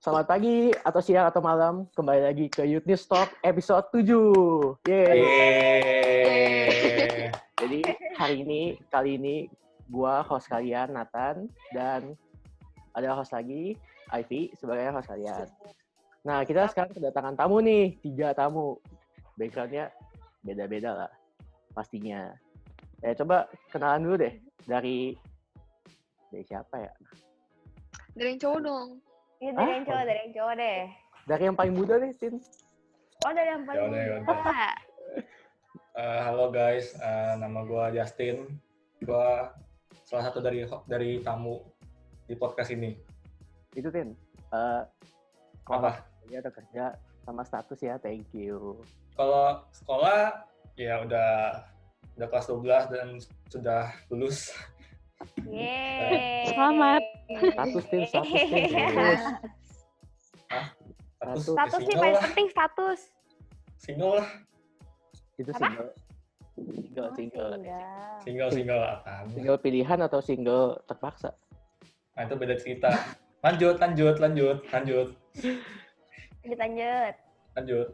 Selamat pagi atau siang atau malam. Kembali lagi ke Youth News Talk episode 7. Yeay. Yeay. Jadi hari ini, kali ini gua host kalian Nathan dan ada host lagi Ivy sebagai host kalian. Nah, kita sekarang kedatangan tamu nih, tiga tamu. Backgroundnya beda-beda lah, pastinya. Eh, coba kenalan dulu deh dari dari siapa ya? Dari yang cowok dong. Ini dari Hah? yang cowok, dari yang cowok deh. Dari yang paling muda deh, Tin. Oh, dari yang paling Yaudah, yaudah. muda. Eh, halo guys, Eh, nama gue Justin. Gue salah satu dari dari tamu di podcast ini. Itu, Tin. Eh, kalau Apa? kerja atau kerja sama status ya, thank you. Kalau sekolah ya udah udah kelas 12 dan sudah lulus. Yeay. Selamat. Status, Tin. Status, Tin. Status. Status, Status. Status sih single paling penting status. single lah, Itu Apa? single. Single, Oh, single. single. single single apaan? Single pilihan atau single terpaksa? Nah itu beda cerita. Lanjut, lanjut, lanjut, lanjut, Lanjut, lanjut. lanjut.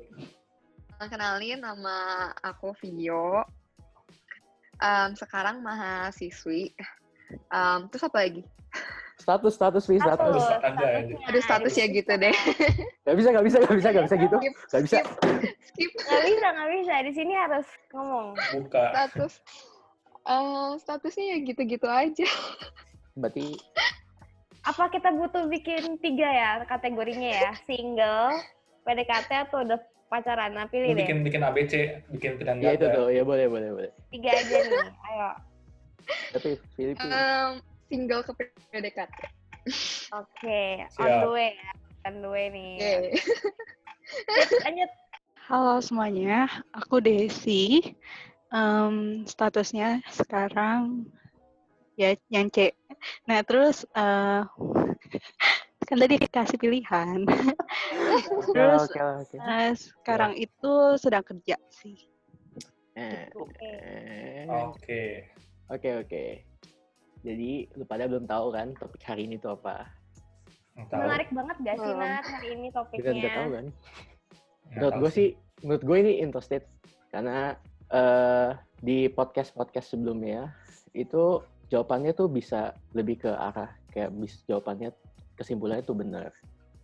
Nah, Kenalin nama aku Vio. Em, sekarang mahasiswi. Em, terus apa lagi? Status, status, please, status. Status. Aja, aja. Aduh status ya gitu deh. Gak bisa, gak bisa, gak bisa, gak bisa gitu. Skip, Gak bisa. skip, skip. Nggak bisa, nggak bisa. Di sini harus ngomong. Buka. Status. Eh, statusnya ya gitu-gitu aja. Berarti Apa kita butuh bikin tiga ya kategorinya ya? Single, PDKT, atau udah pacaran? Nah, pilih Lu deh. bikin bikin ABC, bikin pilihan ya itu tuh, ya boleh, boleh, boleh. Tiga aja nih. Ayo. Tapi Filipina. Em, single ke PDKT. Oke. On Siap. the way ya. On the way nih. Yeay. Lanjut. Halo semuanya, aku Desi. Em, statusnya sekarang ya nyance. Nah terus eh, kan tadi dikasih pilihan. terus Oke, oke. eh, sekarang itu sedang kerja sih. Eh, Oke. eh. Oke. Oke, oke. Jadi, lu pada belum tahu kan topik hari ini tuh apa? Tahu. Menarik banget gak sih. Nat, hari ini Kita topiknya? udah tahu kan? Menurut gue sih, menurut gue ini interested. Karena eh, di podcast-podcast sebelumnya, itu jawabannya tuh bisa lebih ke arah, kayak bis, jawabannya, kesimpulannya tuh benar.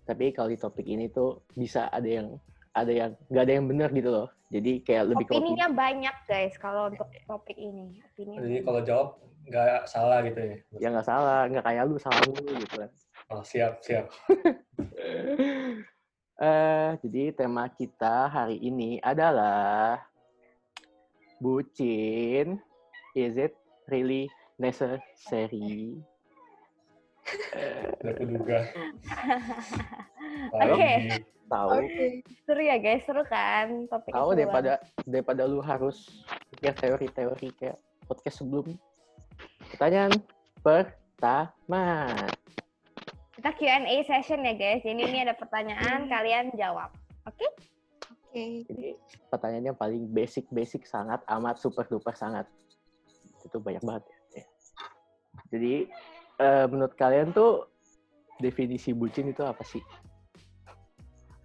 Tapi kalau di topik ini tuh bisa ada yang ada yang nggak ada yang benar gitu loh. Jadi kayak lebih ke opini. Opininya banyak guys kalau untuk topik ini. Opini Jadi kalau jawab nggak salah gitu ya. ya nggak salah, nggak kayak lu salah mulu gitu kan. Oh, siap, siap. Eh, jadi tema kita hari ini adalah bucin. Is it really necessary? Eh, Udah kuduga. Oke. Tahu, seru ya guys, seru kan topik tahu daripada daripada lu harus pikir teori-teori kayak podcast sebelum. Pertanyaan pertama. Kita Q&A session ya guys. Jadi ini ada pertanyaan, kalian jawab. Oke? Oke. Jadi pertanyaannya paling basic-basic sangat amat super duper sangat. Itu banyak banget ya. Ya. Jadi eh, menurut kalian tuh definisi bucin itu apa sih?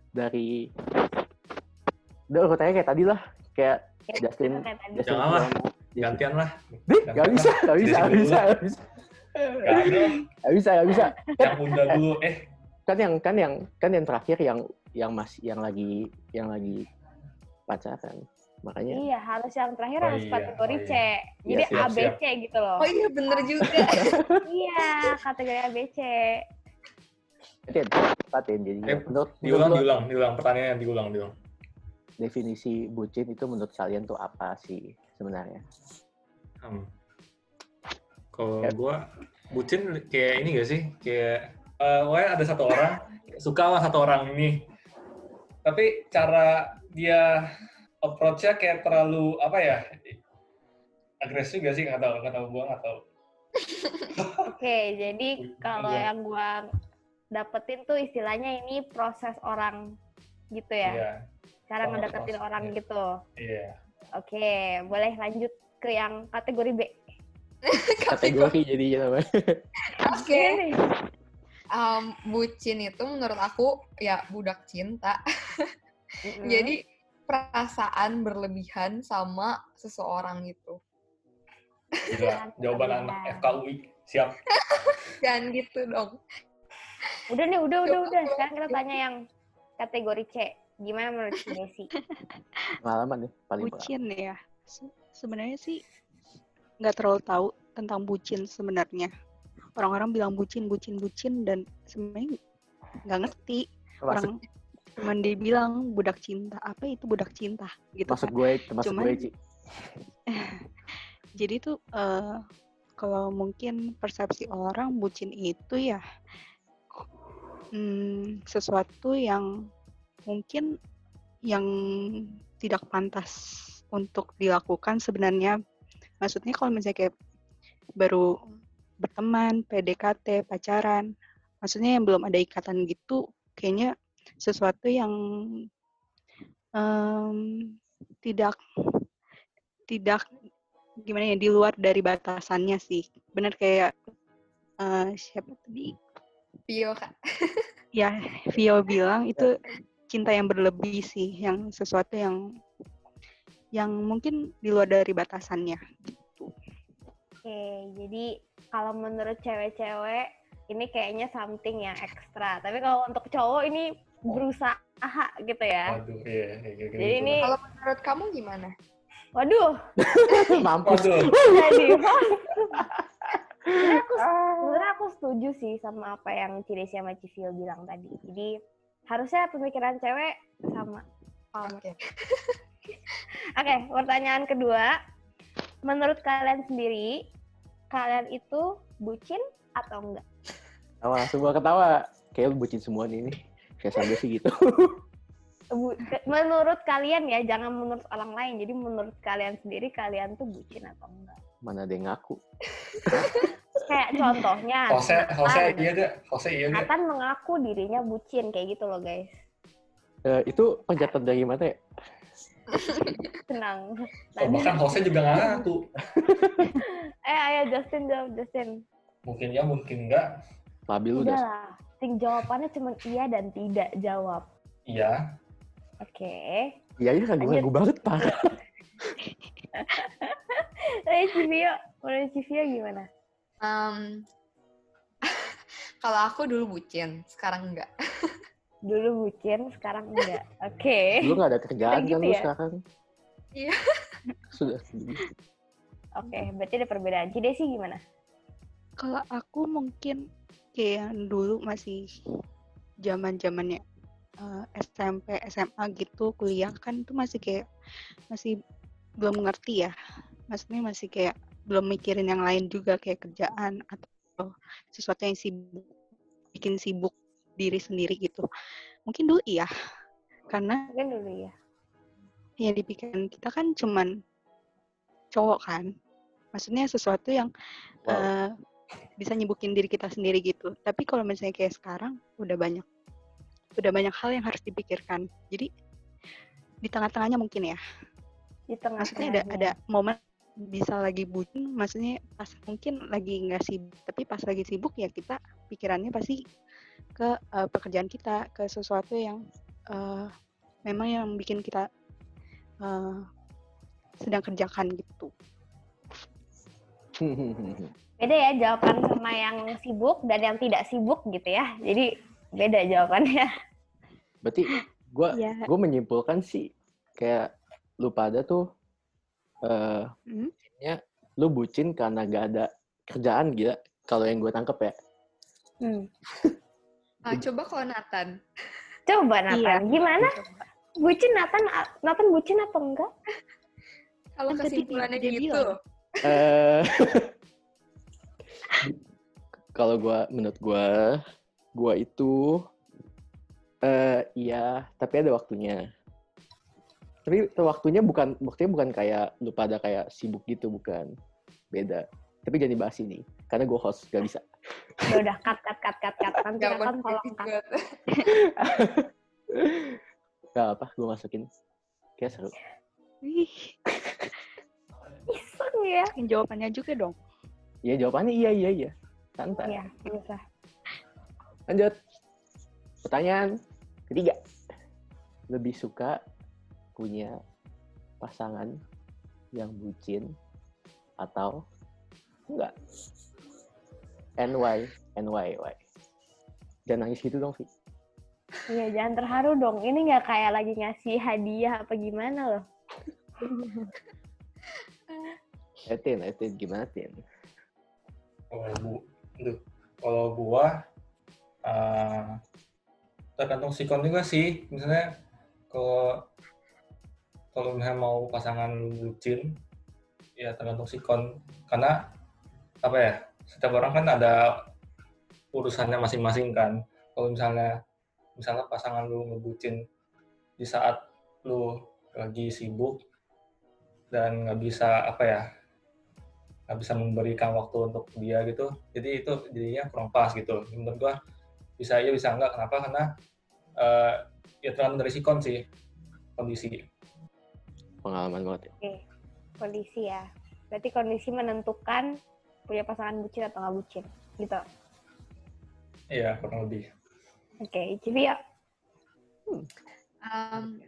Dari Udah aku tanya kayak tadi lah, kayak Justin, tadi. Justin Jangan lah. Gantian lah. Dih, gak bisa, gak bisa, gak bisa, gak bisa. Gak bisa, gak bisa. Yang bunda dulu. Eh, Kan yang kan yang kan yang terakhir yang yang masih yang lagi yang lagi pacaran. Makanya Iya, harus yang terakhir Oh harus iya, kategori oh C. iya. Jadi Iya, siap, ABC gitu loh. Oh iya bener juga. Iya, kategori ABC. Tin, Tin, jadi Eh, menurut, diulang, menurut diulang, diulang. Pertanyaannya diulang, diulang. definisi bucin itu menurut kalian tuh apa sih sebenarnya? Hmm. Kalau Ya. gue, bucin kayak ini gak sih? Kayak, eh pokoknya ada satu orang, suka sama satu orang ini. Tapi cara dia approach-nya kayak terlalu, apa ya, agresif gak sih? Nggak tahu, nggak tahu. Gue nggak tahu. Oke, jadi kalau Iya. yang gua dapetin tuh istilahnya ini proses orang gitu ya. Iya, Cara Oh, ngedeketin proses, orang iya. gitu. iya. Oke, boleh lanjut ke yang kategori B. Kategori jadinya namanya. Oke. Um, bucin itu menurut aku ya budak cinta. Mm-mm. Jadi perasaan berlebihan sama seseorang itu. Gila, jawaban anak FKUI. Siap. Jangan gitu dong. Udah nih, udah, udah, udah. Sekarang kita tanya yang kategori C. Gimana menurut si Desi? Pengalaman nih paling bucin ya Se- sebenarnya sih nggak terlalu tahu tentang bucin sebenarnya orang-orang bilang bucin bucin bucin dan sebenarnya nggak ngerti orang cuman dibilang budak cinta. Apa itu budak cinta? Gitu masuk kan. gue, masuk Cuman- gue, Ci. jadi tuh eh, kalau mungkin persepsi orang bucin itu ya hmm, sesuatu yang mungkin yang tidak pantas untuk dilakukan sebenarnya. Maksudnya kalau misalnya kayak baru berteman PDKT pacaran maksudnya yang belum ada ikatan gitu kayaknya sesuatu yang em, tidak tidak gimana ya di luar dari batasannya sih bener kayak eh, siapa tadi Pio kak. ya Vio bilang itu cinta yang berlebih sih yang sesuatu yang yang mungkin di luar dari batasannya Oke, jadi kalau menurut cewek-cewek ini kayaknya something yang ekstra. Tapi kalau untuk cowok ini berusaha gitu ya. Waduh, iya. iya, iya, Jadi gitu. ini, Kalau menurut kamu gimana? waduh, Mampus. Waduh, jadi Sebenarnya aku, sebenarnya aku setuju sih sama apa yang Cidesi sama Civil bilang tadi. Jadi harusnya pemikiran cewek sama. Oke. Oke, pertanyaan kedua. Menurut kalian sendiri, kalian itu bucin atau enggak? Tawa langsung gua ketawa. Kayak bucin semua nih. Sambil sih gitu. Menurut kalian ya, jangan menurut orang lain. Jadi menurut kalian sendiri, kalian tuh bucin atau enggak? Mana ada yang ngaku. Kayak contohnya, Jose, Jose iya gak? Jose iya gak? Nathan mengaku dirinya bucin, kayak gitu loh guys. Eh, itu pencatat dari mana ya? Tenang. Oh, bahkan Jose juga ngaku. Eh, ayo Justin jawab, Justin. Mungkin ya, mungkin enggak. Labil lu dah. Udahlah, ting jawabannya cuma iya dan tidak jawab. Iya. Oke. Iya, iya kan gue Lanjut. banget, parah. Eh, Civio, menurut Civio gimana? Um, kalau aku dulu bucin, sekarang enggak. Dulu bucin, sekarang enggak. Oke. Dulu gak ada kerjaan Gitu kan lu ya? sekarang. Iya. Sudah. Oke, berarti ada perbedaan. Cide sih gimana? Kalau aku mungkin kayak yang dulu masih zaman zamannya SMP, SMA gitu, kuliah kan itu masih kayak masih belum ngerti ya. Maksudnya masih kayak belum mikirin yang lain juga kayak kerjaan atau sesuatu yang sibuk bikin sibuk diri sendiri gitu. Mungkin dulu iya. Karena Mungkin dulu ya. yang dipikirin kita kan cuman cowok kan. Maksudnya sesuatu yang Wow. eh, bisa nyibukin diri kita sendiri gitu. Tapi kalau misalnya kayak sekarang udah banyak udah banyak hal yang harus dipikirkan. Jadi di tengah-tengahnya mungkin ya. Di tengah Maksudnya ada ada momen bisa lagi bucin, maksudnya pas mungkin lagi nggak sibuk, tapi pas lagi sibuk ya kita pikirannya pasti ke eh, pekerjaan kita, ke sesuatu yang eh, memang yang bikin kita eh, sedang kerjakan gitu. Beda ya jawaban sama yang sibuk dan yang tidak sibuk gitu ya. Jadi beda jawabannya. Berarti gue Iya. gue menyimpulkan sih kayak lu pada tuh eh Hmm? lu bucin karena gak ada kerjaan gila kalau yang gue tangkep ya Hmm. Nah, coba kalau Nathan. Coba Nathan, Iya. gimana? Bucin Nathan, Nathan bucin atau enggak? Kalau Kan kesimpulannya gitu. eh kalau gue menurut gue gue itu eh iya tapi ada waktunya tapi waktunya bukan waktunya bukan kayak lu pada kayak sibuk gitu bukan beda tapi jangan dibahas ini karena gue host gak bisa Ya udah cut cut cut cut cut. Nanti Gak Nathan tolong cut. gak apa gue masukin kayak seru Wih, Iseng ya. jawabannya juga dong. Iya jawabannya iya iya iya santai Iya, bisa. Lanjut. Pertanyaan ketiga. Lebih suka punya pasangan yang bucin atau enggak? And why? And why? Why? Jangan nangis gitu dong, Vi. Iya, jangan terharu dong. Ini nggak kayak lagi ngasih hadiah apa gimana loh. Etin, Etin, gimana, Tin? Kalau bu, aduh, kalau gua eh, tergantung sikon juga sih. Misalnya kalau kalau misalnya mau pasangan bucin, ya tergantung sikon. Karena apa ya? Setiap orang kan ada urusannya masing-masing kan. Kalau misalnya misalnya pasangan lu ngebucin di saat lu lagi sibuk dan nggak bisa apa ya nggak bisa memberikan waktu untuk dia gitu jadi itu jadinya kurang pas gitu menurut gua bisa iya bisa enggak kenapa karena eh, ya tergantung dari sikon sih kondisi Pengalaman banget ya. Oke, kondisi ya. Berarti kondisi menentukan punya pasangan bucin atau nggak bucin, gitu. iya kurang lebih Oke, jadi ya. Um,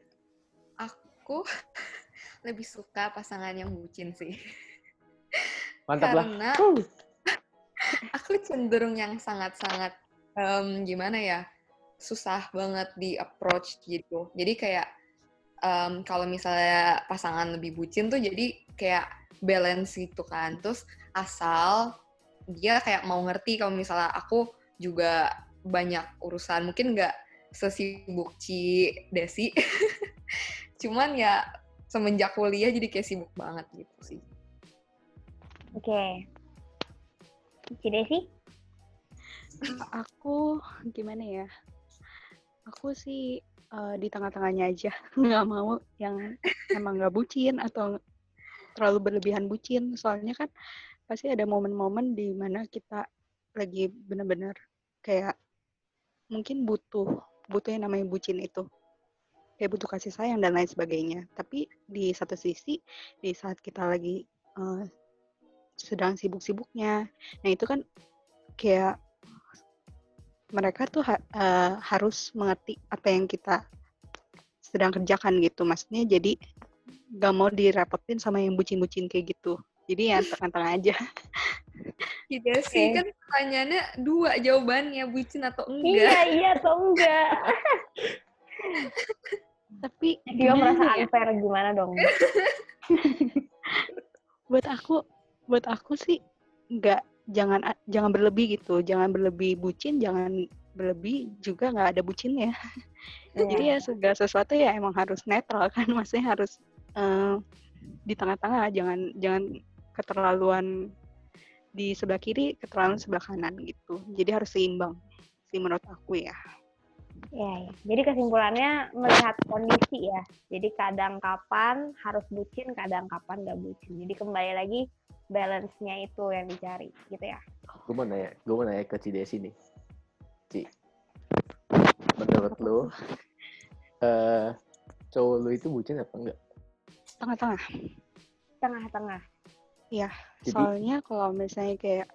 aku lebih suka pasangan yang bucin sih. Mantap lah. Karena Uh. aku cenderung yang sangat-sangat em, gimana ya susah banget di approach gitu. Jadi kayak em, kalau misalnya pasangan lebih bucin tuh jadi kayak balance gitu kan. Terus asal dia kayak mau ngerti kalau misalnya aku juga banyak urusan mungkin nggak sesibuk Ci Desi. Cuman ya semenjak kuliah jadi kayak sibuk banget gitu sih. Oke. Ci Desi? Aku gimana ya? Aku sih eh, di tengah-tengahnya aja, nggak mau yang emang nggak bucin atau terlalu berlebihan bucin. Soalnya kan pasti ada momen-momen di mana kita lagi benar-benar kayak mungkin butuh butuh yang namanya bucin itu kayak butuh kasih sayang dan lain sebagainya. Tapi di satu sisi di saat kita lagi eh, sedang sibuk-sibuknya, nah itu kan kayak mereka tuh ha- eh, harus mengerti apa yang kita sedang kerjakan gitu. Maksudnya jadi gak mau direpotin sama yang bucin-bucin kayak gitu. Jadi ya tengah-tengah aja. Tidak sih, Oke. kan pertanyaannya dua jawabannya, bucin atau Iya, enggak. iya atau enggak? Tapi Dia merasa ya? unfair gimana dong? buat aku buat aku sih nggak jangan jangan berlebih gitu. Jangan berlebih bucin jangan berlebih juga nggak ada bucinnya. Jadi ya segala sesuatu ya emang harus netral kan. Maksudnya harus eh, di tengah-tengah. Jangan jangan keterlaluan di sebelah kiri keterlaluan sebelah kanan gitu. Jadi harus seimbang sih menurut aku ya. Ya, ya. Jadi kesimpulannya melihat kondisi ya. Jadi kadang kapan harus bucin, kadang kapan nggak bucin. Jadi kembali lagi balance-nya itu yang dicari, gitu ya. Gue mau nanya, gue mau nanya ke Ci Desi nih. Ci, menurut lu, eh cowok lu itu bucin apa enggak? tengah-tengah Tengah-tengah. Jadi- soalnya kalau misalnya kayak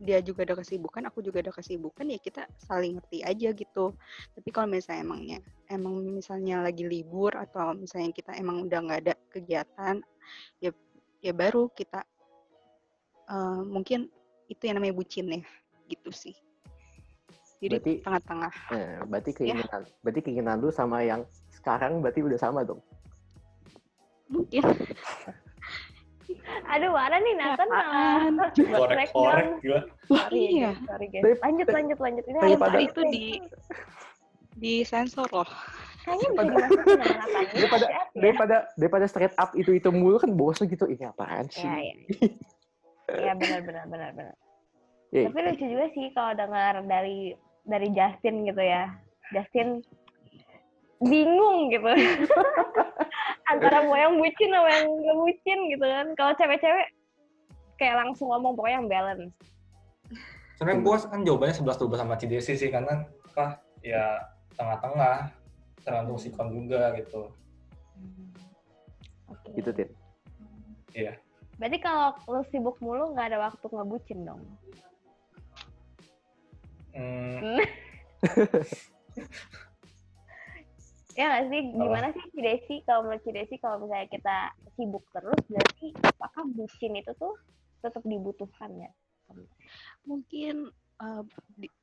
dia juga ada kesibukan, aku juga ada kesibukan, ya kita saling ngerti aja gitu. Tapi kalau misalnya emangnya, emang misalnya lagi libur atau misalnya kita emang udah nggak ada kegiatan, ya ya baru kita eh, mungkin itu yang namanya bucin ya, gitu sih. Jadi Berarti- tengah-tengah. Eh, berarti keinginan, berarti keinginan lu sama yang sekarang berarti udah sama dong. Mungkin. Aduh, mana nih Nathan Apaan? malah korek-korek juga Iya. Lanjut, lanjut, lanjut. Ini daripada- itu di di sensor loh. Kayaknya bisa dimasukin sama Nathan. Ini Daripada ya. daripada daripada straight up itu itu mulu kan bosan gitu. Ini apaan sih? Iya, iya. Iya, benar, benar, benar, benar. Iya. Tapi lucu juga sih kalau dengar dari dari Justin gitu ya. Justin bingung gitu. Antara mau yang bucin sama yang gak bucin gitu kan. Kalau cewek-cewek kayak langsung ngomong pokoknya yang balance. sebenarnya gue kan jawabannya 11 12 sama Cidesi sih karena apa ya tengah-tengah tergantung sikon juga gitu Oke. Gitu, Tin. Berarti kalau lu sibuk mulu nggak ada waktu ngebucin dong. Hmm, Ya nggak sih? Gimana sih Cidesi? Kalau menurut Cidesi, kalau misalnya kita sibuk terus, berarti apakah bucin itu tuh tetap dibutuhkan ya? mungkin eh, di-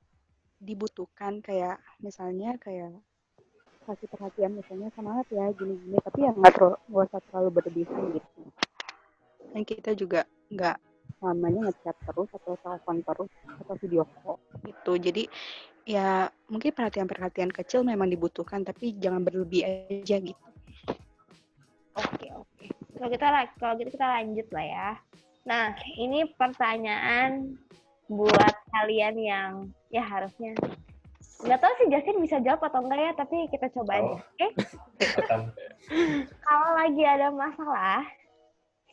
dibutuhkan kayak misalnya kayak kasih perhatian misalnya semangat ya gini-gini tapi ya nggak terlalu nggak usah terlalu berlebihan gitu dan kita juga nggak selamanya ngechat terus atau telepon terus atau video call gitu jadi ya mungkin perhatian-perhatian kecil memang dibutuhkan tapi jangan berlebih aja gitu Oke, oke. Kalau kita la- kalau gitu kita lanjut lah ya. Nah, ini pertanyaan buat kalian yang ya harusnya nggak tahu sih Justin bisa jawab atau enggak ya, tapi kita coba aja. Oh. Oke? Ikutan. Kalau lagi ada masalah,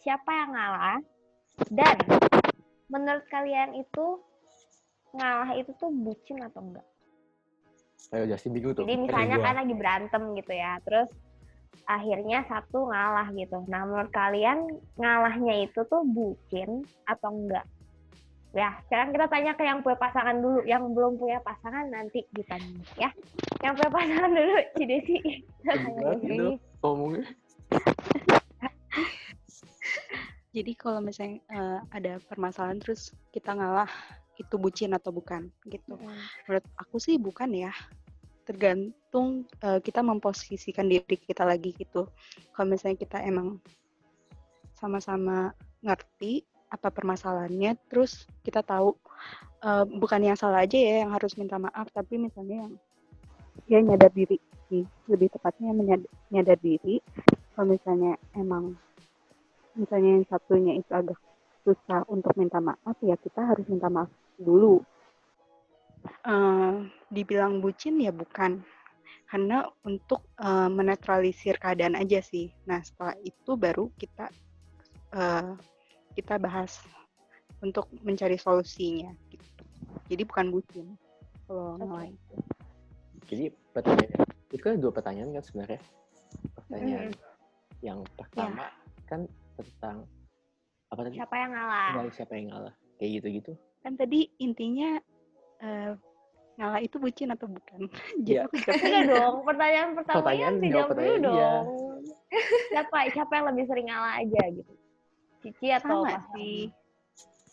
siapa yang ngalah? Dan menurut kalian itu ngalah itu tuh bucin atau enggak? Ayo Justin bingung tuh. Jadi misalnya gua. kan lagi berantem gitu ya, terus akhirnya satu ngalah gitu. Nah menurut kalian ngalahnya itu tuh bucin atau enggak? Ya, sekarang kita tanya ke yang punya pasangan dulu. Yang belum punya pasangan nanti ditanya ya. Yang punya pasangan dulu, Cidesi. Ngomongnya. jadi kalau misalnya eh, ada permasalahan terus kita ngalah itu bucin atau bukan gitu. Menurut aku sih bukan ya. Tergantung eh, kita memposisikan diri kita lagi gitu. Kalau misalnya kita emang sama-sama ngerti apa permasalahannya terus kita tahu eh, bukan yang salah aja ya yang harus minta maaf tapi misalnya yang dia nyadar diri sih lebih tepatnya menyad- nyadar diri. Kalau misalnya emang misalnya yang satunya itu agak susah untuk minta maaf ya kita harus minta maaf dulu. Eh dibilang bucin ya bukan karena untuk eh, menetralisir keadaan aja sih. Nah setelah itu baru kita eh, kita bahas untuk mencari solusinya gitu. Jadi bukan bucin kalau Oke. ngelain Jadi pertanyaan itu kan dua pertanyaan kan sebenarnya. Pertanyaan yang pertama kan tentang apa tadi? Siapa yang ngalah? Siapa yang ngalah? Kayak gitu-gitu. kan tadi intinya eh, ngalah itu bucin atau bukan Iya. jadi aku jawab Enggak dong, pertanyaan pertamanya Pertanyaan dijawab dulu pertanyaan dia. dong. Siapa siapa yang lebih sering ngalah aja gitu? Cici atau sama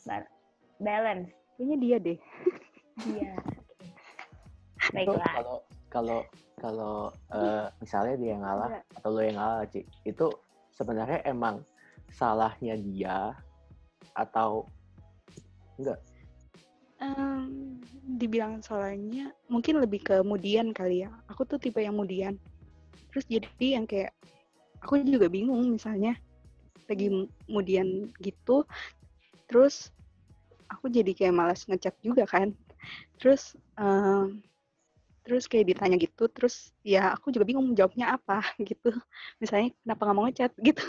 Ba- Balance. kayaknya dia deh Iya. Itu Baiklah. kalau kalau kalau eh, misalnya dia yang ngalah atau lo yang ngalah, Ci, itu sebenarnya emang salahnya dia atau Em, dibilang salahnya mungkin lebih ke kemudian kali ya. Aku tuh tipe yang kemudian. Terus jadi yang kayak aku juga bingung misalnya lagi kemudian gitu. Terus aku jadi kayak malas ngechat juga kan. Terus em, terus kayak ditanya gitu. Terus ya aku juga bingung jawabnya apa gitu. Misalnya kenapa nggak mau ngechat gitu.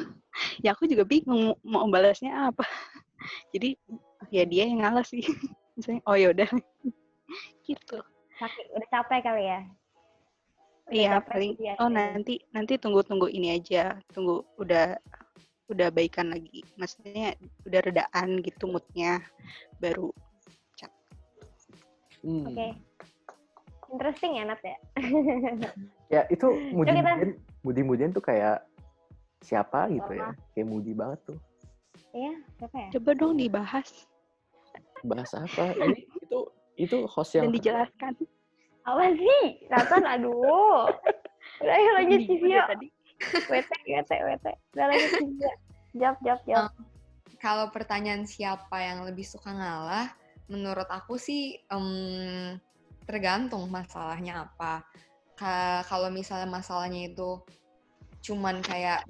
Ya aku juga bingung mau balasnya apa. Jadi ya dia yang ngalah sih misalnya oh yaudah gitu Sakit, udah capek kali ya? Iya paling dia oh nanti nanti tunggu tunggu ini aja tunggu udah udah baikan lagi maksudnya udah redaan gitu moodnya baru hmm, Oke. Interesting ya, Nat ya? ya itu mudi kita- mudian mudi mudian tuh kayak siapa gitu ya kayak mudi banget tuh Iya, siapa ya? coba dong dibahas bahas apa ini itu itu host yang dan dijelaskan Apa sih? Nathan, aduh. Udah, ayo lanjut Civio. WT, WT, WT. Udah lanjut Civio. Jawab, jawab, jawab. Kalau pertanyaan siapa yang lebih suka ngalah, menurut aku sih em, tergantung masalahnya apa. Ka- kalau misalnya masalahnya itu cuman kayak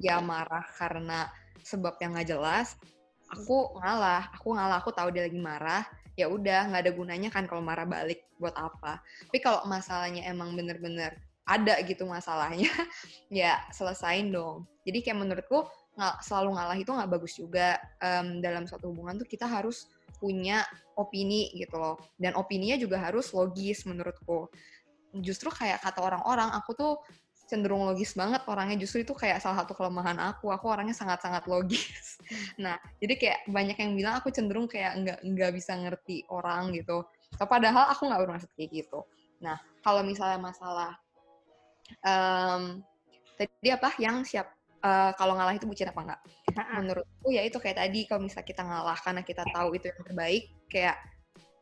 dia marah karena sebab yang nggak jelas, aku ngalah. Aku ngalah, aku tahu dia lagi marah. Ya udah, nggak ada gunanya kan kalau marah balik buat apa. Tapi kalau masalahnya emang bener-bener ada gitu masalahnya, ya selesain dong. Jadi kayak menurutku selalu ngalah itu nggak bagus juga Em, dalam suatu hubungan tuh kita harus punya opini gitu loh. Dan opininya juga harus logis menurutku. Justru kayak kata orang-orang aku tuh cenderung logis banget orangnya. Justru itu kayak salah satu kelemahan aku. Aku orangnya sangat-sangat logis. Nah jadi kayak banyak yang bilang aku cenderung kayak nggak nggak bisa ngerti orang gitu. Padahal aku nggak bermaksud kayak gitu. Nah, kalau misalnya masalah em, tadi apa? Yang siap eh, kalau ngalah itu bucin apa enggak? Menurutku ya itu kayak tadi kalau misalnya kita ngalah karena kita tahu itu yang terbaik, kayak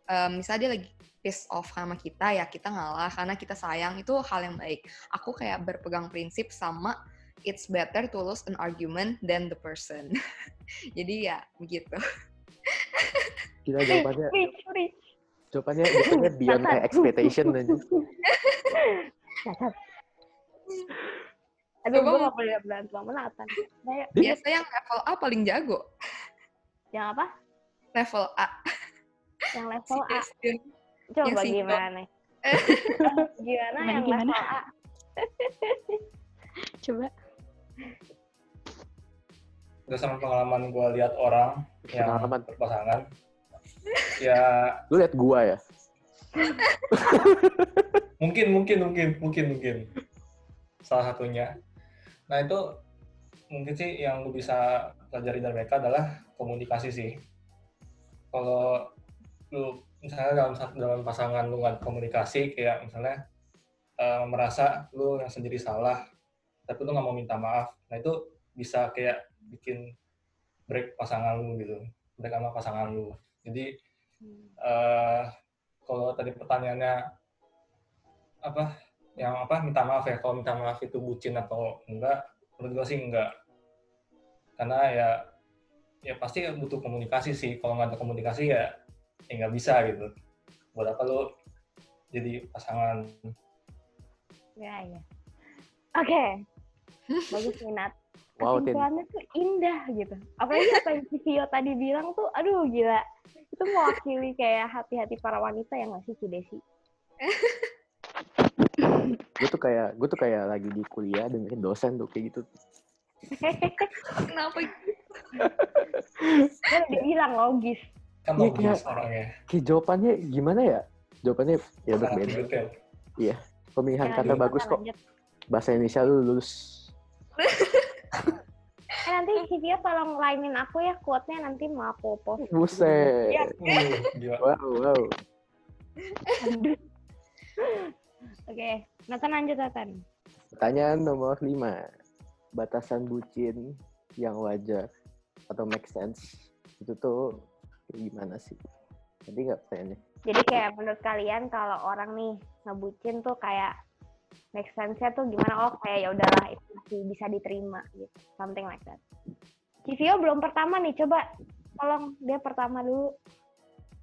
em, misalnya dia lagi piss off sama kita ya kita ngalah karena kita sayang itu hal yang baik. Aku kayak berpegang prinsip sama it's better to lose an argument than the person. Jadi ya begitu. Gila jawabannya, jawabannya, jawabannya beyond my expectation aja. Coba gue gak boleh berantem sama Nathan. Ayo, Biasa yang level A paling jago. yang apa? Level A. Yang Si level A. Coba yang gimana? gimana Gimana, yang gimana? level A? Coba. berdasarkan pengalaman gue lihat orang yang Pengalaman. berpasangan ya Lu liat gua ya? mungkin mungkin mungkin mungkin mungkin salah satunya nah itu mungkin sih yang lu bisa pelajari dari mereka adalah komunikasi sih. Kalau lu misalnya dalam satu dalam pasangan lu nggak komunikasi kayak misalnya eh, merasa lu yang sendiri salah tapi lu nggak mau minta maaf nah itu bisa kayak bikin break pasangan lu gitu break sama pasangan lu. Jadi eh kalau tadi pertanyaannya apa yang apa minta maaf ya kalau minta maaf itu bucin atau enggak menurut gue sih enggak karena ya ya pasti butuh komunikasi sih kalau nggak ada komunikasi ya ya nggak bisa gitu buat apa lo jadi pasangan Ya, ya. Oke. Bagus minat. Wow. Kesimpulannya tuh indah gitu. Apalagi apa yang si Vio tadi bilang tuh, aduh gila. Itu mewakili kayak hati-hati para wanita yang masih Desi. Gue tuh kayak, gue tuh kayak lagi di kuliah dengerin dosen tuh kayak gitu. Kenapa gitu? Kan udah bilang logis. kan Iya, logis kayak- orangnya Kayak jawabannya gimana ya? Jawabannya ya berbeda. detail Pemilihan Ya, kata bagus kok. lanjut. Bahasa Indonesia lu lulus. Eh, nanti si Vio tolong lainin aku ya quote-nya nanti mau aku post. Buset. Iya. Gila Wow, wow. Aduh. Oke, Nathan lanjut Nathan. Pertanyaan nomor 5. Batasan bucin yang wajar atau make sense itu tuh kayak gimana sih? Nanti nggak pertanyaannya? Jadi kayak menurut kalian kalau orang nih ngebucin tuh kayak make sense-nya tuh gimana? Oh kayak ya udahlah itu masih bisa diterima gitu. Something like that. Civio belum pertama nih, coba tolong dia pertama dulu.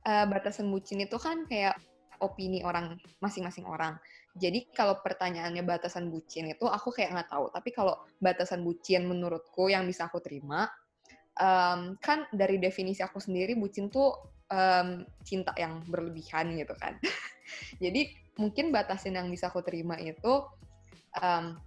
Eh, batasan bucin itu kan kayak opini orang masing-masing orang. Jadi kalau pertanyaannya batasan bucin itu aku kayak nggak tahu. Tapi kalau batasan bucin menurutku yang bisa aku terima, em, kan dari definisi aku sendiri bucin tuh em, cinta yang berlebihan gitu kan. Jadi mungkin batasan yang bisa aku terima itu em,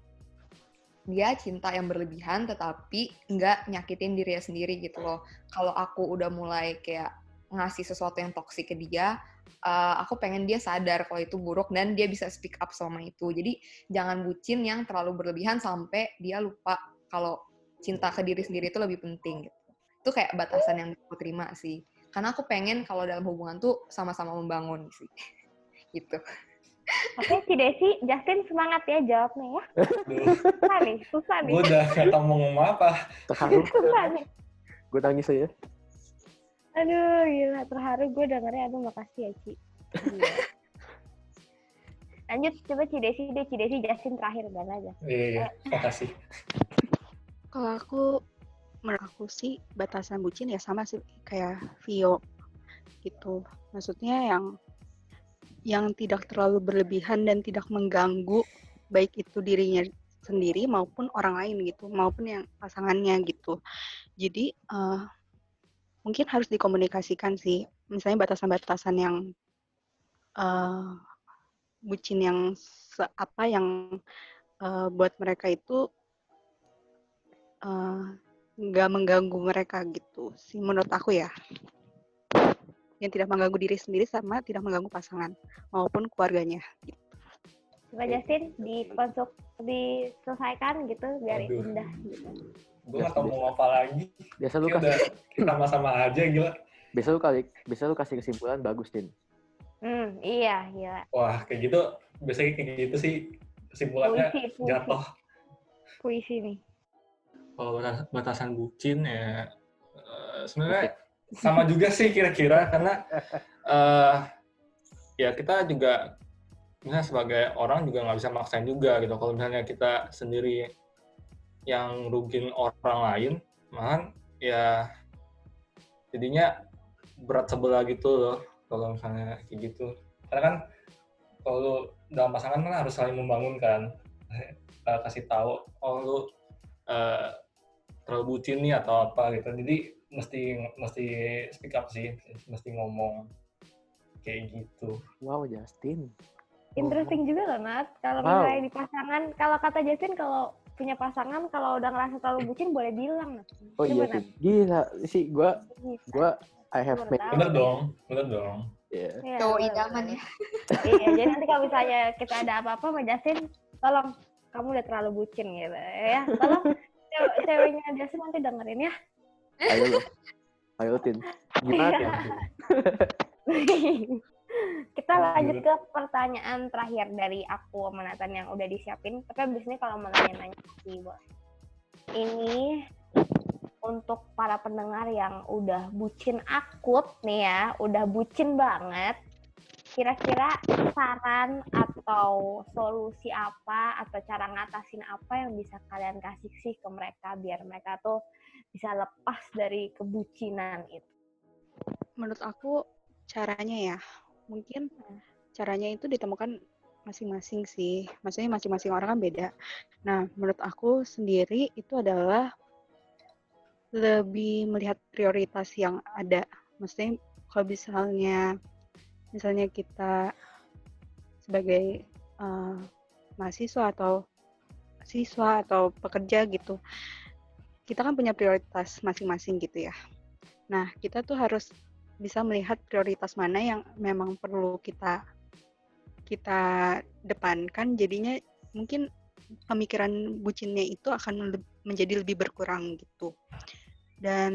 dia cinta yang berlebihan tetapi nggak nyakitin dirinya sendiri gitu loh. Kalau aku udah mulai kayak ngasih sesuatu yang toksik ke dia, uh, aku pengen dia sadar kalau itu buruk dan dia bisa speak up sama itu. Jadi jangan bucin yang terlalu berlebihan sampai dia lupa kalau cinta ke diri sendiri itu lebih penting gitu. Itu kayak batasan yang aku terima sih. Karena aku pengen kalau dalam hubungan tuh sama-sama membangun sih. gitu. Oke, si Desi, Justin semangat ya jawabnya ya. Susah nih, susah nih. gue udah gak tau mau ngomong apa Terharu. Susah nih. gue nangis aja. Aduh, gila. Terharu gue dengernya. Aduh, makasih ya, Ci. Gila. Lanjut, coba Ci Desi deh. Ci Desi, Justin terakhir. Dan aja. iya makasih Kalau aku, menurut aku sih batasan bucin ya sama sih kayak Vio gitu. Maksudnya yang yang tidak terlalu berlebihan dan tidak mengganggu baik itu dirinya sendiri maupun orang lain gitu, maupun yang pasangannya gitu. Jadi eh, mungkin harus dikomunikasikan sih, misalnya batasan-batasan yang eh, bucin yang apa yang eh, buat mereka itu eh, nggak mengganggu mereka gitu sih menurut aku ya yang tidak mengganggu diri sendiri sama tidak mengganggu pasangan maupun keluarganya gitu. Coba Justin, dikonsult, diselesaikan gitu, biar Aduh. indah gitu. Gue gak tau mau apa lagi Biasa lu kasih, udah kita sama-sama aja gila biasa lu kali, biasa lu kasih kesimpulan bagus, Din. Hmm, iya, iya. Wah, kayak gitu, biasanya kayak gitu sih kesimpulannya Puisi, puisi. jatuh. Puisi nih. Kalau batas- batasan bucin ya eh, sebenarnya sama juga sih kira-kira karena eh ya kita juga misalnya sebagai orang juga nggak bisa maksain juga gitu. Kalau misalnya kita sendiri yang rugin orang lain, malahan ya jadinya berat sebelah gitu loh kalau misalnya kayak gitu. Karena kan kalau lu dalam pasangan kan harus saling membangun kan. Eh, kasih tahu, oh lu eh, terlalu bucin nih atau apa gitu. Jadi mesti mesti speak up sih, mesti ngomong kayak gitu. Wow, Justin. Interesting juga loh, Nat. Kalau Wow. misalnya di pasangan, kalau kata Justin, kalau punya pasangan, kalau udah ngerasa terlalu bucin, boleh bilang, Nat. Oh iya Coba, sih. Gila sih gua gua I have made. Bener dong, bener dong. yeah. Iya, Cowok idaman ya. Iya, jadi nanti kalau misalnya kita ada apa-apa sama Justin, tolong kamu udah terlalu bucin gitu ya. Tolong cewe- ceweknya Justin nanti dengerin ya. Ayo lo. Ayo Tin. Gimana ya? kita lanjut ke pertanyaan terakhir dari aku sama Nathan yang udah disiapin. Tapi abis ini kalau mau nanya-nanya sih, Bos. Ini untuk para pendengar yang udah bucin akut nih ya, udah bucin banget. Kira-kira saran atau solusi apa atau cara ngatasin apa yang bisa kalian kasih sih ke mereka biar mereka tuh bisa lepas dari kebucinan itu. Menurut aku caranya ya, mungkin caranya itu ditemukan masing-masing sih. Maksudnya masing-masing orang kan beda. Nah, menurut aku sendiri itu adalah lebih melihat prioritas yang ada. Maksudnya kalau misalnya misalnya kita sebagai eh, mahasiswa atau siswa atau pekerja gitu, kita kan punya prioritas masing-masing gitu ya. Nah, kita tuh harus bisa melihat prioritas mana yang memang perlu kita kita depankan. Jadinya mungkin pemikiran bucinnya itu akan menjadi lebih berkurang gitu. Dan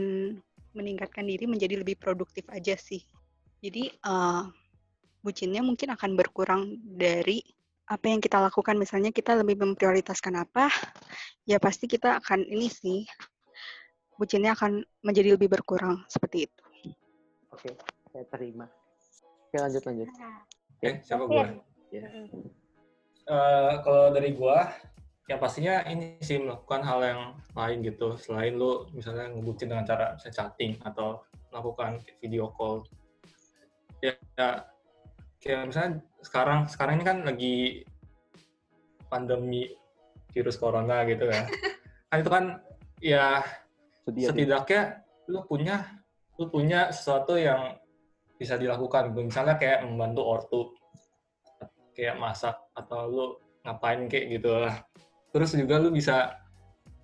meningkatkan diri menjadi lebih produktif aja sih. Jadi eh, bucinnya mungkin akan berkurang dari apa yang kita lakukan. Misalnya kita lebih memprioritaskan apa ya pasti kita akan ini sih bucinnya akan menjadi lebih berkurang seperti itu Oke, saya terima. Oke, lanjut lanjut. Oke, siapa Oke. gua? Ya. Eh, kalau dari gua, yang pastinya ini sih melakukan hal yang lain gitu. Selain lu misalnya ngebucin dengan cara misalnya chatting atau melakukan video call. Ya, ya kayak misalnya sekarang sekarang ini kan lagi pandemi virus corona gitu kan. kan itu kan ya Sedih ya, setidaknya lu punya lu punya sesuatu yang bisa dilakukan misalnya kayak membantu ortu kayak masak atau lu ngapain kayak gitu lah terus juga lu bisa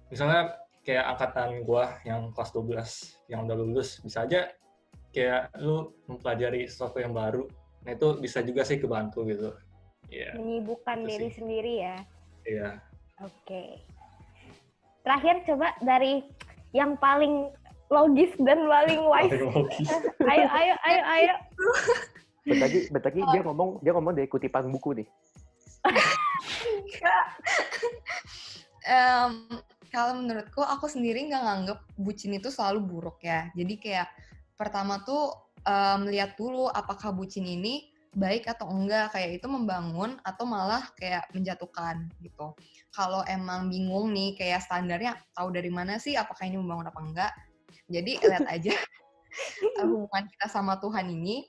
misalnya kayak angkatan gua yang kelas 12 yang udah lulus bisa aja kayak lu mempelajari sesuatu yang baru nah itu bisa juga sih kebantu gitu Iya, Menyibukkan Itu diri sih. sendiri ya. iya. Oke. Terakhir coba dari yang paling logis dan paling wise. Logis. ayo, ayo, ayo, ayo. Bentar lagi, bentar lagi dia ngomong dia ngomong dari kutipan buku nih. Em, kalau menurutku aku sendiri nggak nganggep bucin itu selalu buruk ya. Jadi kayak pertama tuh em, lihat dulu apakah bucin ini baik atau enggak kayak itu membangun atau malah kayak menjatuhkan gitu. Kalau emang bingung nih kayak standarnya tahu dari mana sih apakah ini membangun apa enggak. Jadi lihat aja hubungan kita sama Tuhan ini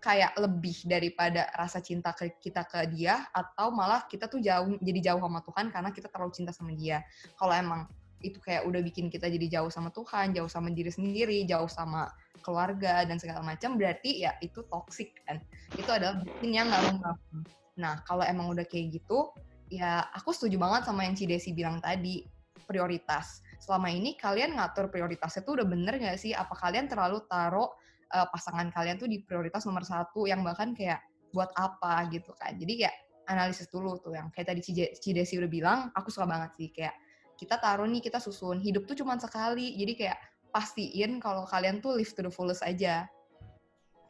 kayak lebih daripada rasa cinta ke kita ke dia atau malah kita tuh jauh jadi jauh sama Tuhan karena kita terlalu cinta sama dia. Kalau emang itu kayak udah bikin kita jadi jauh sama Tuhan, jauh sama diri sendiri, jauh sama keluarga dan segala macam berarti ya itu toxic kan. Itu adalah bucin yang nggak membangun. Nah, kalau emang udah kayak gitu, ya aku setuju banget sama yang Cidesi bilang tadi, prioritas. Selama ini kalian ngatur prioritasnya tuh udah bener nggak sih? Apa kalian terlalu taruh uh, pasangan kalian tuh di prioritas nomor satu yang bahkan kayak buat apa gitu kan. Jadi kayak analisis dulu tuh yang kayak tadi Cidesi udah bilang, aku suka banget sih kayak kita taruh nih kita susun hidup tuh cuma sekali jadi kayak pastiin kalau kalian tuh live to the fullest aja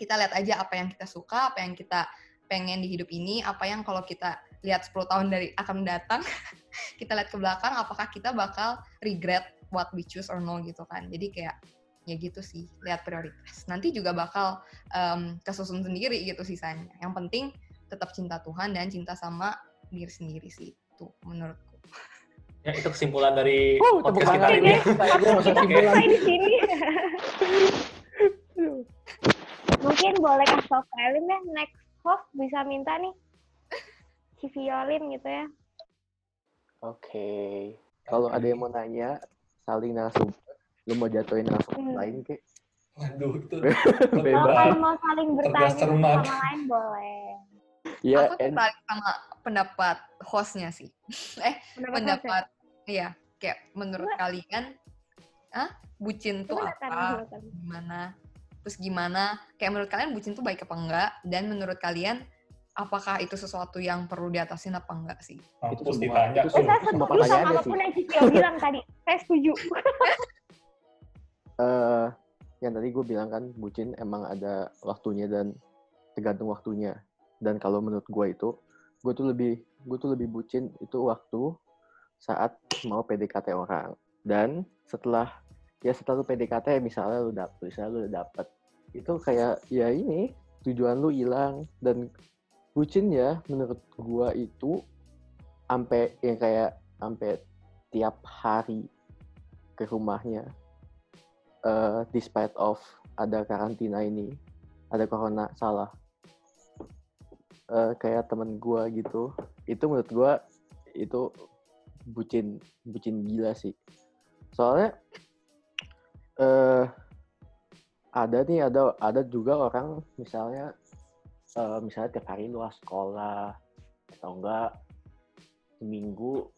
kita lihat aja apa yang kita suka, apa yang kita pengen di hidup ini, apa yang kalau kita lihat 10 tahun dari akan mendatang, kita lihat ke belakang apakah kita bakal regret what we choose or no gitu kan. Jadi kayak ya gitu sih, lihat prioritas. Nanti juga bakal um, kesusun sendiri gitu sisanya. Yang penting tetap cinta Tuhan dan cinta sama diri sendiri sih itu menurutku. Ya, itu kesimpulan dari Oh, tepuk podcast kita hari ini. Sampai di sini. Mungkin boleh kasih Elin ya, next host bisa minta nih si violin gitu ya. Oke. Kalau ada yang mau nanya, saling narasumber, lu mau jatuhin narasumber Hmm. lain kek? Waduh, itu Kalau Bebas. kalian mau saling bertanya sama lain boleh. Ya, Aku and tertarik sama pendapat hostnya sih. eh, Pendapat pendapat, iya, kayak menurut kalian, ah, bucin tuh apa? Gimana? Terus gimana? Kayak menurut kalian bucin tuh baik apa enggak? Dan menurut kalian, apakah itu sesuatu yang perlu diatasin apa enggak sih? mampus semua- ditanya. itu saya Semua setuju sama apa pun yang Cicio bilang tadi. Saya setuju. eh yang tadi gue bilang kan bucin emang ada waktunya dan tergantung waktunya dan kalau menurut gue itu gue tuh lebih gue tuh lebih bucin itu waktu saat mau PDKT orang dan setelah ya setelah lu PDKT misalnya lu dapet misalnya lu dapet. Itu kayak ya ini tujuan lu hilang. Dan bucin ya menurut gua itu sampai yang kayak sampai tiap hari ke rumahnya eh despite of ada karantina ini ada corona salah. Eh kayak temen gua gitu itu menurut gua itu bucin bucin gila sih. Soalnya eh ada nih ada ada juga orang misalnya eh, misalnya tiap hari luas sekolah atau enggak seminggu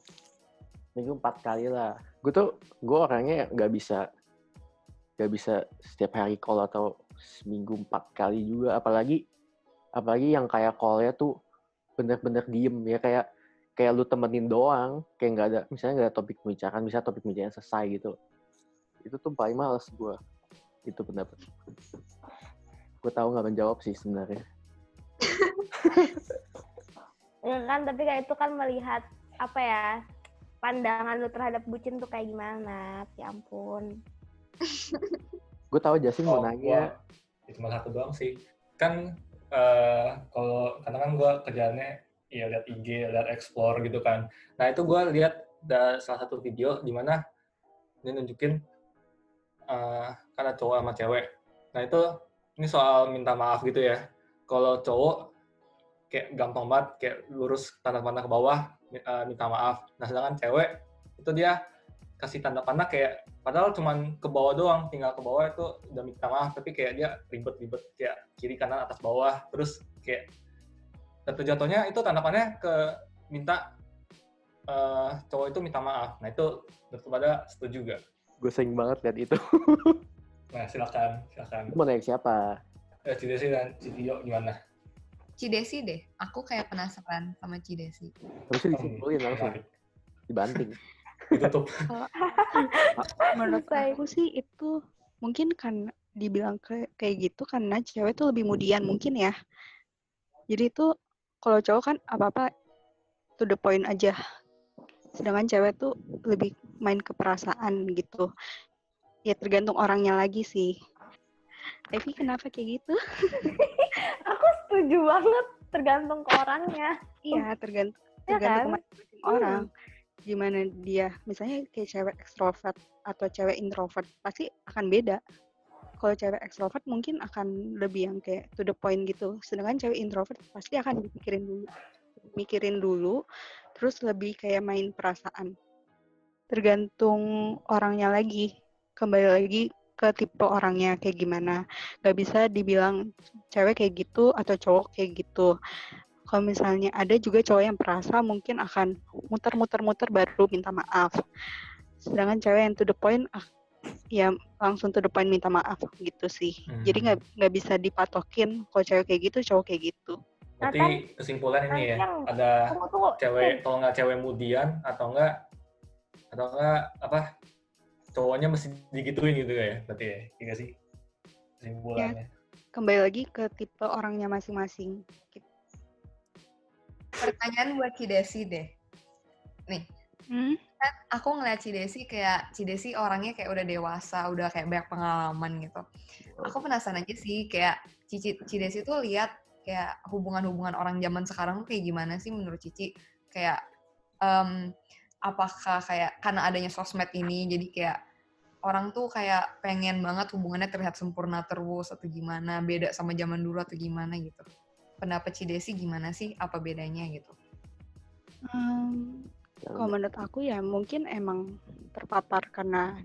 minggu empat kali lah. Gue tuh gue orangnya nggak bisa nggak bisa setiap hari call atau seminggu empat kali juga. Apalagi apalagi yang kayak callnya tuh bener-bener diem ya kayak kayak lu temenin doang kayak nggak ada misalnya nggak ada topik pembicaraan bisa topik pembicaraan selesai gitu itu tuh paling males gue itu pendapat gue tahu nggak menjawab sih sebenarnya Ya kan, tapi kayak itu kan melihat apa ya pandangan lu terhadap bucin tuh kayak gimana? Ya ampun. gue tahu Jasin mau Oh, nanya gua- ya cuma satu doang sih. Kan eh, kalau karena kan gue kerjaannya ya lihat IG, lihat explore gitu kan. Nah itu gue lihat salah satu video di mana dia nunjukin kan ada cowok sama cewek. Nah itu ini soal minta maaf gitu ya. Kalau cowok kayak gampang banget kayak lurus tanda panah ke bawah eh, minta maaf. Nah sedangkan cewek itu dia kasih tanda panah kayak padahal cuman ke bawah doang tinggal ke bawah itu udah minta maaf tapi kayak dia ribet-ribet kayak kiri kanan atas bawah terus kayak dan jatuhnya itu tanda panahnya ke minta eh, cowok itu minta maaf nah itu menurut pada setuju gak? Gue sering banget lihat itu Nah silakan silakan Lu mau nanya siapa eh, Cidesi dan Cidio gimana? Cidesi deh, aku kayak penasaran sama Cidesi. harusnya disimpulin langsung dibanting Ditutup. Menurut Selesai. aku sih itu mungkin kan dibilang ke- kayak gitu karena cewek tuh lebih mudian mungkin ya. Jadi itu kalau cowok kan apa-apa to the point aja. Sedangkan cewek tuh lebih main ke perasaan gitu. Ya tergantung orangnya lagi sih. Evi kenapa kayak gitu? Aku setuju banget tergantung ke orangnya. Iya, tergantung Ya tergantung kan? orang. Gimana dia, misalnya kayak cewek ekstrovert atau cewek introvert, pasti akan beda. Kalau cewek ekstrovert mungkin akan lebih yang kayak to the point gitu. Sedangkan cewek introvert pasti akan dipikirin dulu, mikirin dulu, terus lebih kayak main perasaan. Tergantung orangnya lagi. Kembali lagi ke tipe orangnya kayak gimana. Gak bisa dibilang cewek kayak gitu atau cowok kayak gitu kalau misalnya ada juga cowok yang perasa mungkin akan muter-muter-muter baru minta maaf sedangkan cewek yang to the point ah, ya langsung to the point minta maaf gitu sih jadi Hmm. nggak nggak bisa dipatokin kalau cewek kayak gitu cowok kayak gitu Berarti kesimpulan ini ya, Yang- ada Tunggu tunggu. cewek, kalau nggak cewek mudian, atau enggak, atau enggak, apa, cowoknya mesti digituin gitu ya, berarti ya, iya nggak sih? Kesimpulannya. kembali lagi ke tipe orangnya masing-masing. Gitu. Pertanyaan buat Cidesi deh. Nih, Hmm? kan aku ngeliat Cidesi kayak Cidesi orangnya kayak udah dewasa, udah kayak banyak pengalaman gitu. Aku penasaran aja sih kayak Cici Cidesi tuh lihat kayak hubungan-hubungan orang zaman sekarang tuh kayak gimana sih menurut Cici? Kayak em, apakah kayak karena adanya sosmed ini jadi kayak orang tuh kayak pengen banget hubungannya terlihat sempurna terus atau gimana, beda sama zaman dulu atau gimana gitu. Pendapat Cidesi gimana sih? Apa bedanya gitu? Hmm, kalau menurut aku ya mungkin emang terpapar karena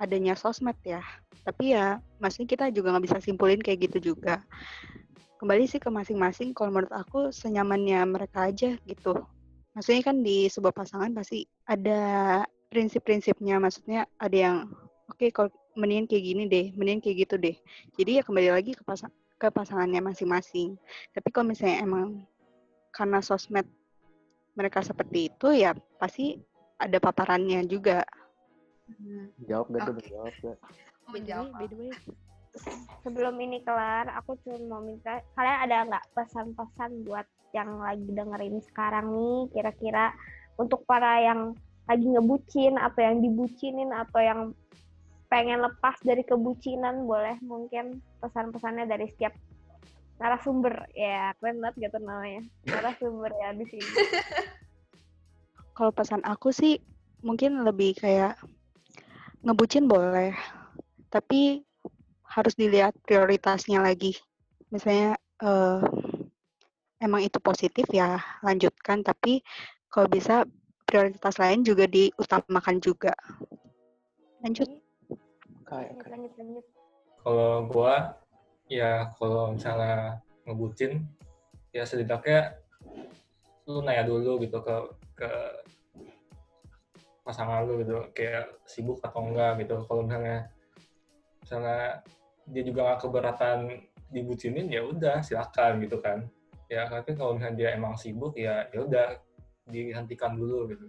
adanya sosmed ya. Tapi ya maksudnya kita juga nggak bisa simpulin kayak gitu juga. Kembali sih ke masing-masing. Kalau menurut aku senyamannya mereka aja gitu. Maksudnya kan di sebuah pasangan pasti ada prinsip-prinsipnya. Maksudnya ada yang oke kalau mendingan kayak gini deh, mendingan kayak gitu deh. Jadi ya kembali lagi ke, pasa- ke pasangannya masing-masing. Tapi kalau misalnya emang karena sosmed mereka seperti itu ya pasti ada paparannya juga. Jawab gak tuh? Oke. Jawab gak? Mau menjawab By the way, Sebelum ini kelar, aku cuma mau minta kalian ada nggak pesan-pesan buat yang lagi dengerin sekarang nih, kira-kira untuk para yang lagi ngebucin atau yang dibucinin atau yang pengen lepas dari kebucinan, boleh mungkin pesan-pesannya dari setiap narasumber. Ya keren banget gitu namanya. Narasumber ya di sini. Kalau pesan aku sih mungkin lebih kayak ngebucin boleh, tapi harus dilihat prioritasnya lagi. Misalnya eh, emang itu positif ya lanjutkan, tapi kalau bisa prioritas lain juga diutamakan juga. Lanjut. Lanjut lanjut Kalau gua ya kalau misalnya ngebucin ya setidaknya lu nanya dulu gitu ke ke pasangan lu gitu kayak sibuk atau enggak gitu. Kalau misalnya misalnya dia juga nggak keberatan dibucinin ya udah silakan gitu kan. Ya tapi kalau misalnya dia emang sibuk ya ya udah dihentikan dulu gitu.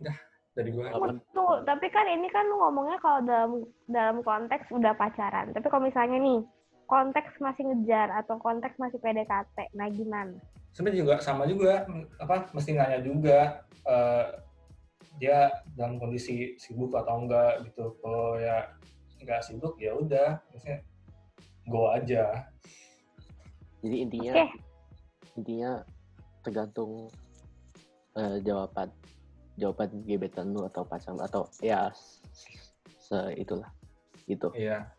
Udah dari gua. Tuh, tapi kan ini kan lu ngomongnya kalau dalam dalam konteks udah pacaran. Tapi kalau misalnya nih, konteks masih ngejar atau konteks masih PDKT, nah gimana? sebenarnya juga sama juga apa mesti nanya juga eh, dia dalam kondisi sibuk atau enggak gitu kalau ya nggak sibuk ya udah maksudnya go aja Jadi intinya Oke. intinya tergantung eh, jawaban jawaban gebetan lu atau pacar lu, atau ya se itulah gitu. iya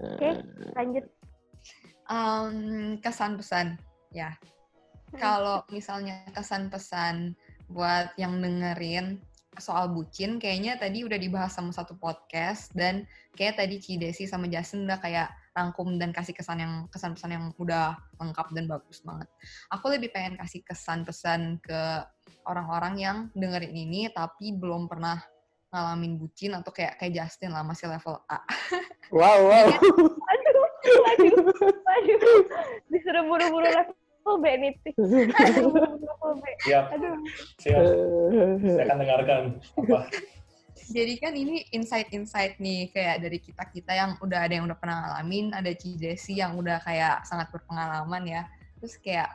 Eh, Lanjut. Em, kesan pesan ya kalau misalnya kesan pesan buat yang dengerin soal bucin kayaknya tadi udah dibahas sama satu podcast dan kayak tadi Cidesi sama Jason udah kayak rangkum dan kasih kesan yang kesan pesan yang udah lengkap dan bagus banget. Aku lebih pengen kasih kesan pesan ke orang-orang yang dengerin ini tapi belum pernah ngalamin bucin atau kayak kayak Justin lah masih level A. Wow, wow. Aduh, aduh, aduh. Disuruh buru-buru level B nih. Siap Aduh. siap saya akan dengarkan apa Jadi kan ini insight-insight nih kayak dari kita-kita yang udah ada yang udah pernah ngalamin, ada Cidesi yang udah kayak sangat berpengalaman ya. Terus kayak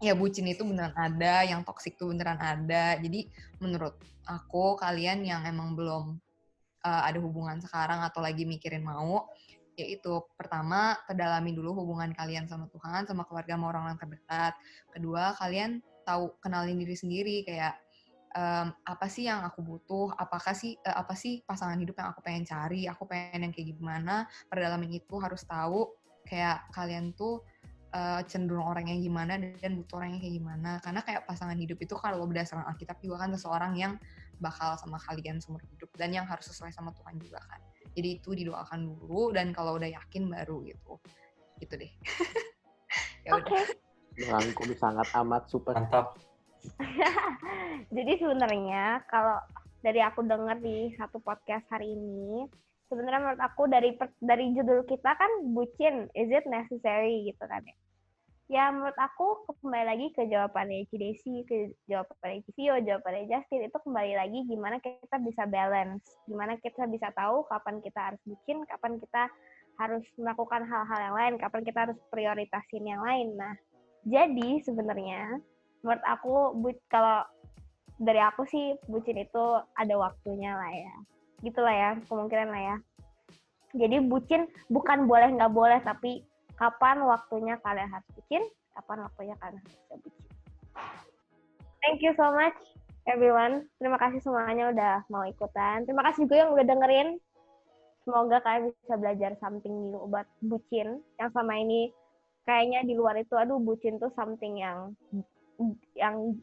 ya bucin itu beneran ada, yang toksik itu beneran ada. Jadi menurut aku kalian yang emang belum uh, ada hubungan sekarang atau lagi mikirin mau, yaitu pertama kedalami dulu hubungan kalian sama Tuhan, sama keluarga, sama orang-orang terdekat. Kedua, kalian tahu kenalin diri sendiri kayak em, apa sih yang aku butuh, apakah sih eh, apa sih pasangan hidup yang aku pengen cari, aku pengen yang kayak gimana. Perdalamin itu harus tahu kayak kalian tuh eh, cenderung orang yang gimana dan butuh orang yang kayak gimana. Karena kayak pasangan hidup itu kalau berdasarkan Alkitab juga kan seseorang yang bakal sama kalian seumur hidup dan yang harus sesuai sama Tuhan juga kan. Jadi itu didoakan dulu dan kalau udah yakin baru gitu. Gitu deh. ya udah. Oke. Merangkum sangat amat super. mantap Jadi sebenarnya kalau dari aku dengar di satu podcast hari ini, sebenarnya menurut aku dari dari judul kita kan bucin, is it necessary gitu kan ya. Ya menurut aku kembali lagi ke jawabannya Cidesi, ke jawabannya Civio, jawabannya Justin itu kembali lagi gimana kita bisa balance, gimana kita bisa tahu kapan kita harus bikin, kapan kita harus melakukan hal-hal yang lain, kapan kita harus prioritasin yang lain. Nah, jadi sebenarnya menurut aku bu- kalau dari aku sih bucin itu ada waktunya lah ya, gitulah ya kemungkinan lah ya. Jadi bucin bukan boleh nggak boleh, tapi kapan waktunya kalian harus bucin, kapan waktunya kalian harus bucin. Thank you so much everyone. Terima kasih semuanya udah mau ikutan. Terima kasih juga yang udah dengerin. Semoga kalian bisa belajar something new about bucin. Yang selama ini kayaknya di luar itu, aduh bucin tuh something yang yang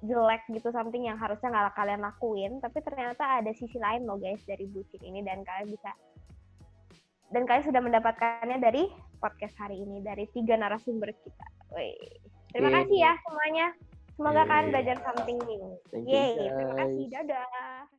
jelek gitu, something yang harusnya nggak kalian lakuin. Tapi ternyata ada sisi lain loh guys dari bucin ini dan kalian bisa dan kalian sudah mendapatkannya dari podcast hari ini dari tiga narasumber kita. Wih. Terima Yeay. kasih ya semuanya. Semoga kalian Yeay. belajar something new. Yeay, terima kasih. Dadah.